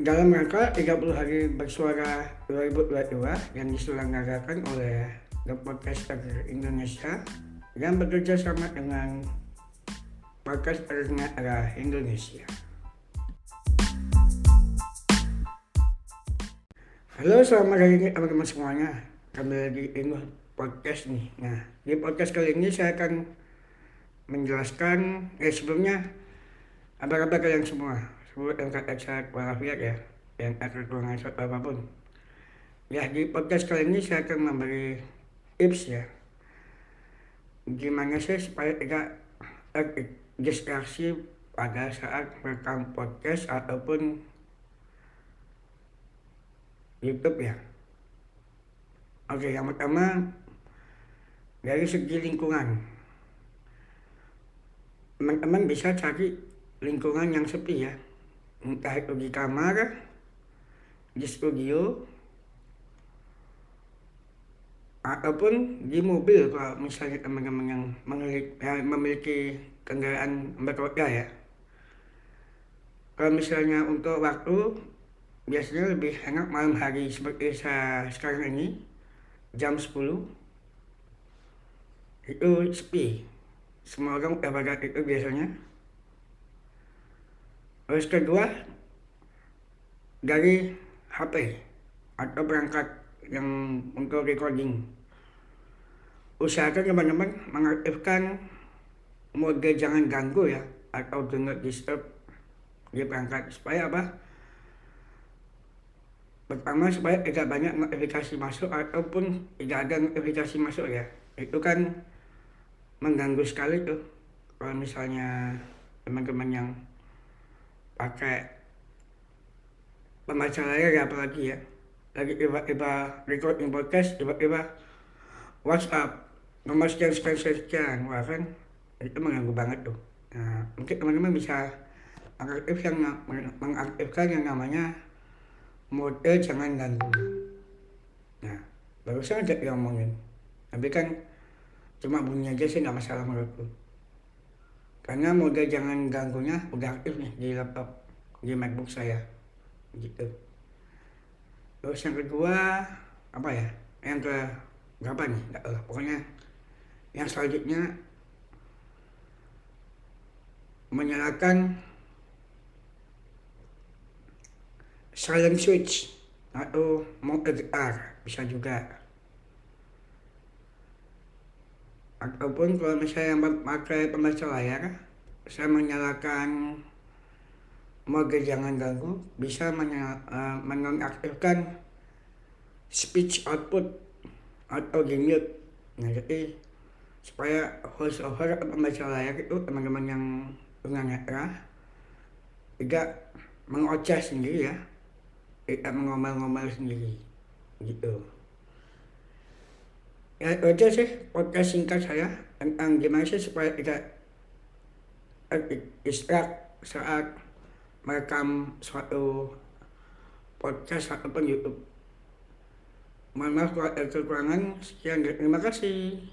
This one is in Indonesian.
dalam rangka 30 hari bersuara 2022 yang diselenggarakan oleh The Podcaster Indonesia yang bekerja sama dengan Podcast Arena Indonesia. Halo, selamat hari ini teman-teman semuanya. Kami lagi ini podcast nih. Nah, di podcast kali ini saya akan menjelaskan, eh sebelumnya, apa kabar kalian semua? Yang kata sehat walafiat ya, yang akan kurang sehat apa pun. Ya, di podcast kali ini saya akan memberi tips ya. Gimana sih supaya tidak distraksi pada saat merekam podcast ataupun YouTube ya. Oke, yang pertama dari segi lingkungan. Teman-teman bisa cari lingkungan yang sepi ya. Entah itu di kamar, di studio, ataupun di mobil kalau misalnya teman-teman yang memiliki, memiliki kendaraan berroda ya. Kalau misalnya untuk waktu biasanya lebih enak malam hari seperti saya sekarang ini jam 10 itu sepi semua orang udah pada itu biasanya terus kedua dari HP atau perangkat yang untuk recording. Usahakan teman-teman mengaktifkan mode jangan ganggu ya atau not disturb di perangkat. Supaya apa? Pertama supaya tidak banyak notifikasi masuk ataupun tidak ada notifikasi masuk ya. Itu kan mengganggu sekali tuh. Kalau misalnya teman-teman yang pakai pembaca layar ya apalagi ya. Lagi tiba-tiba recording podcast tiba-tiba WhatsApp. Nomor sekian sekian sekian wah kan itu mengganggu banget tuh. Nah, mungkin teman-teman bisa aktif yang mengaktifkan yang namanya mode jangan ganggu. Nah barusan aja diomongin tapi kan cuma bunyi aja sih nggak masalah menurutku karena mode jangan ganggunya udah aktif nih di laptop di macbook saya. Gitu. Terus yang kedua apa ya yang ke berapa nih? Nggak tahu pokoknya yang selanjutnya menyalakan silent switch atau mode R bisa juga ataupun kalau misalnya pakai pembaca layar saya menyalakan mode jangan ganggu bisa uh, menonaktifkan speech output atau di mute. Nah jadi supaya voice over atau pembaca layar itu teman-teman yang tunanetra tidak mengoceh sendiri ya tidak mengomel-ngomel sendiri gitu ya itu sih podcast singkat saya tentang gimana sih supaya tidak distract saat merekam suatu podcast ataupun YouTube. Mohon maaf kalau ada kekurangan. Sekian, terima kasih.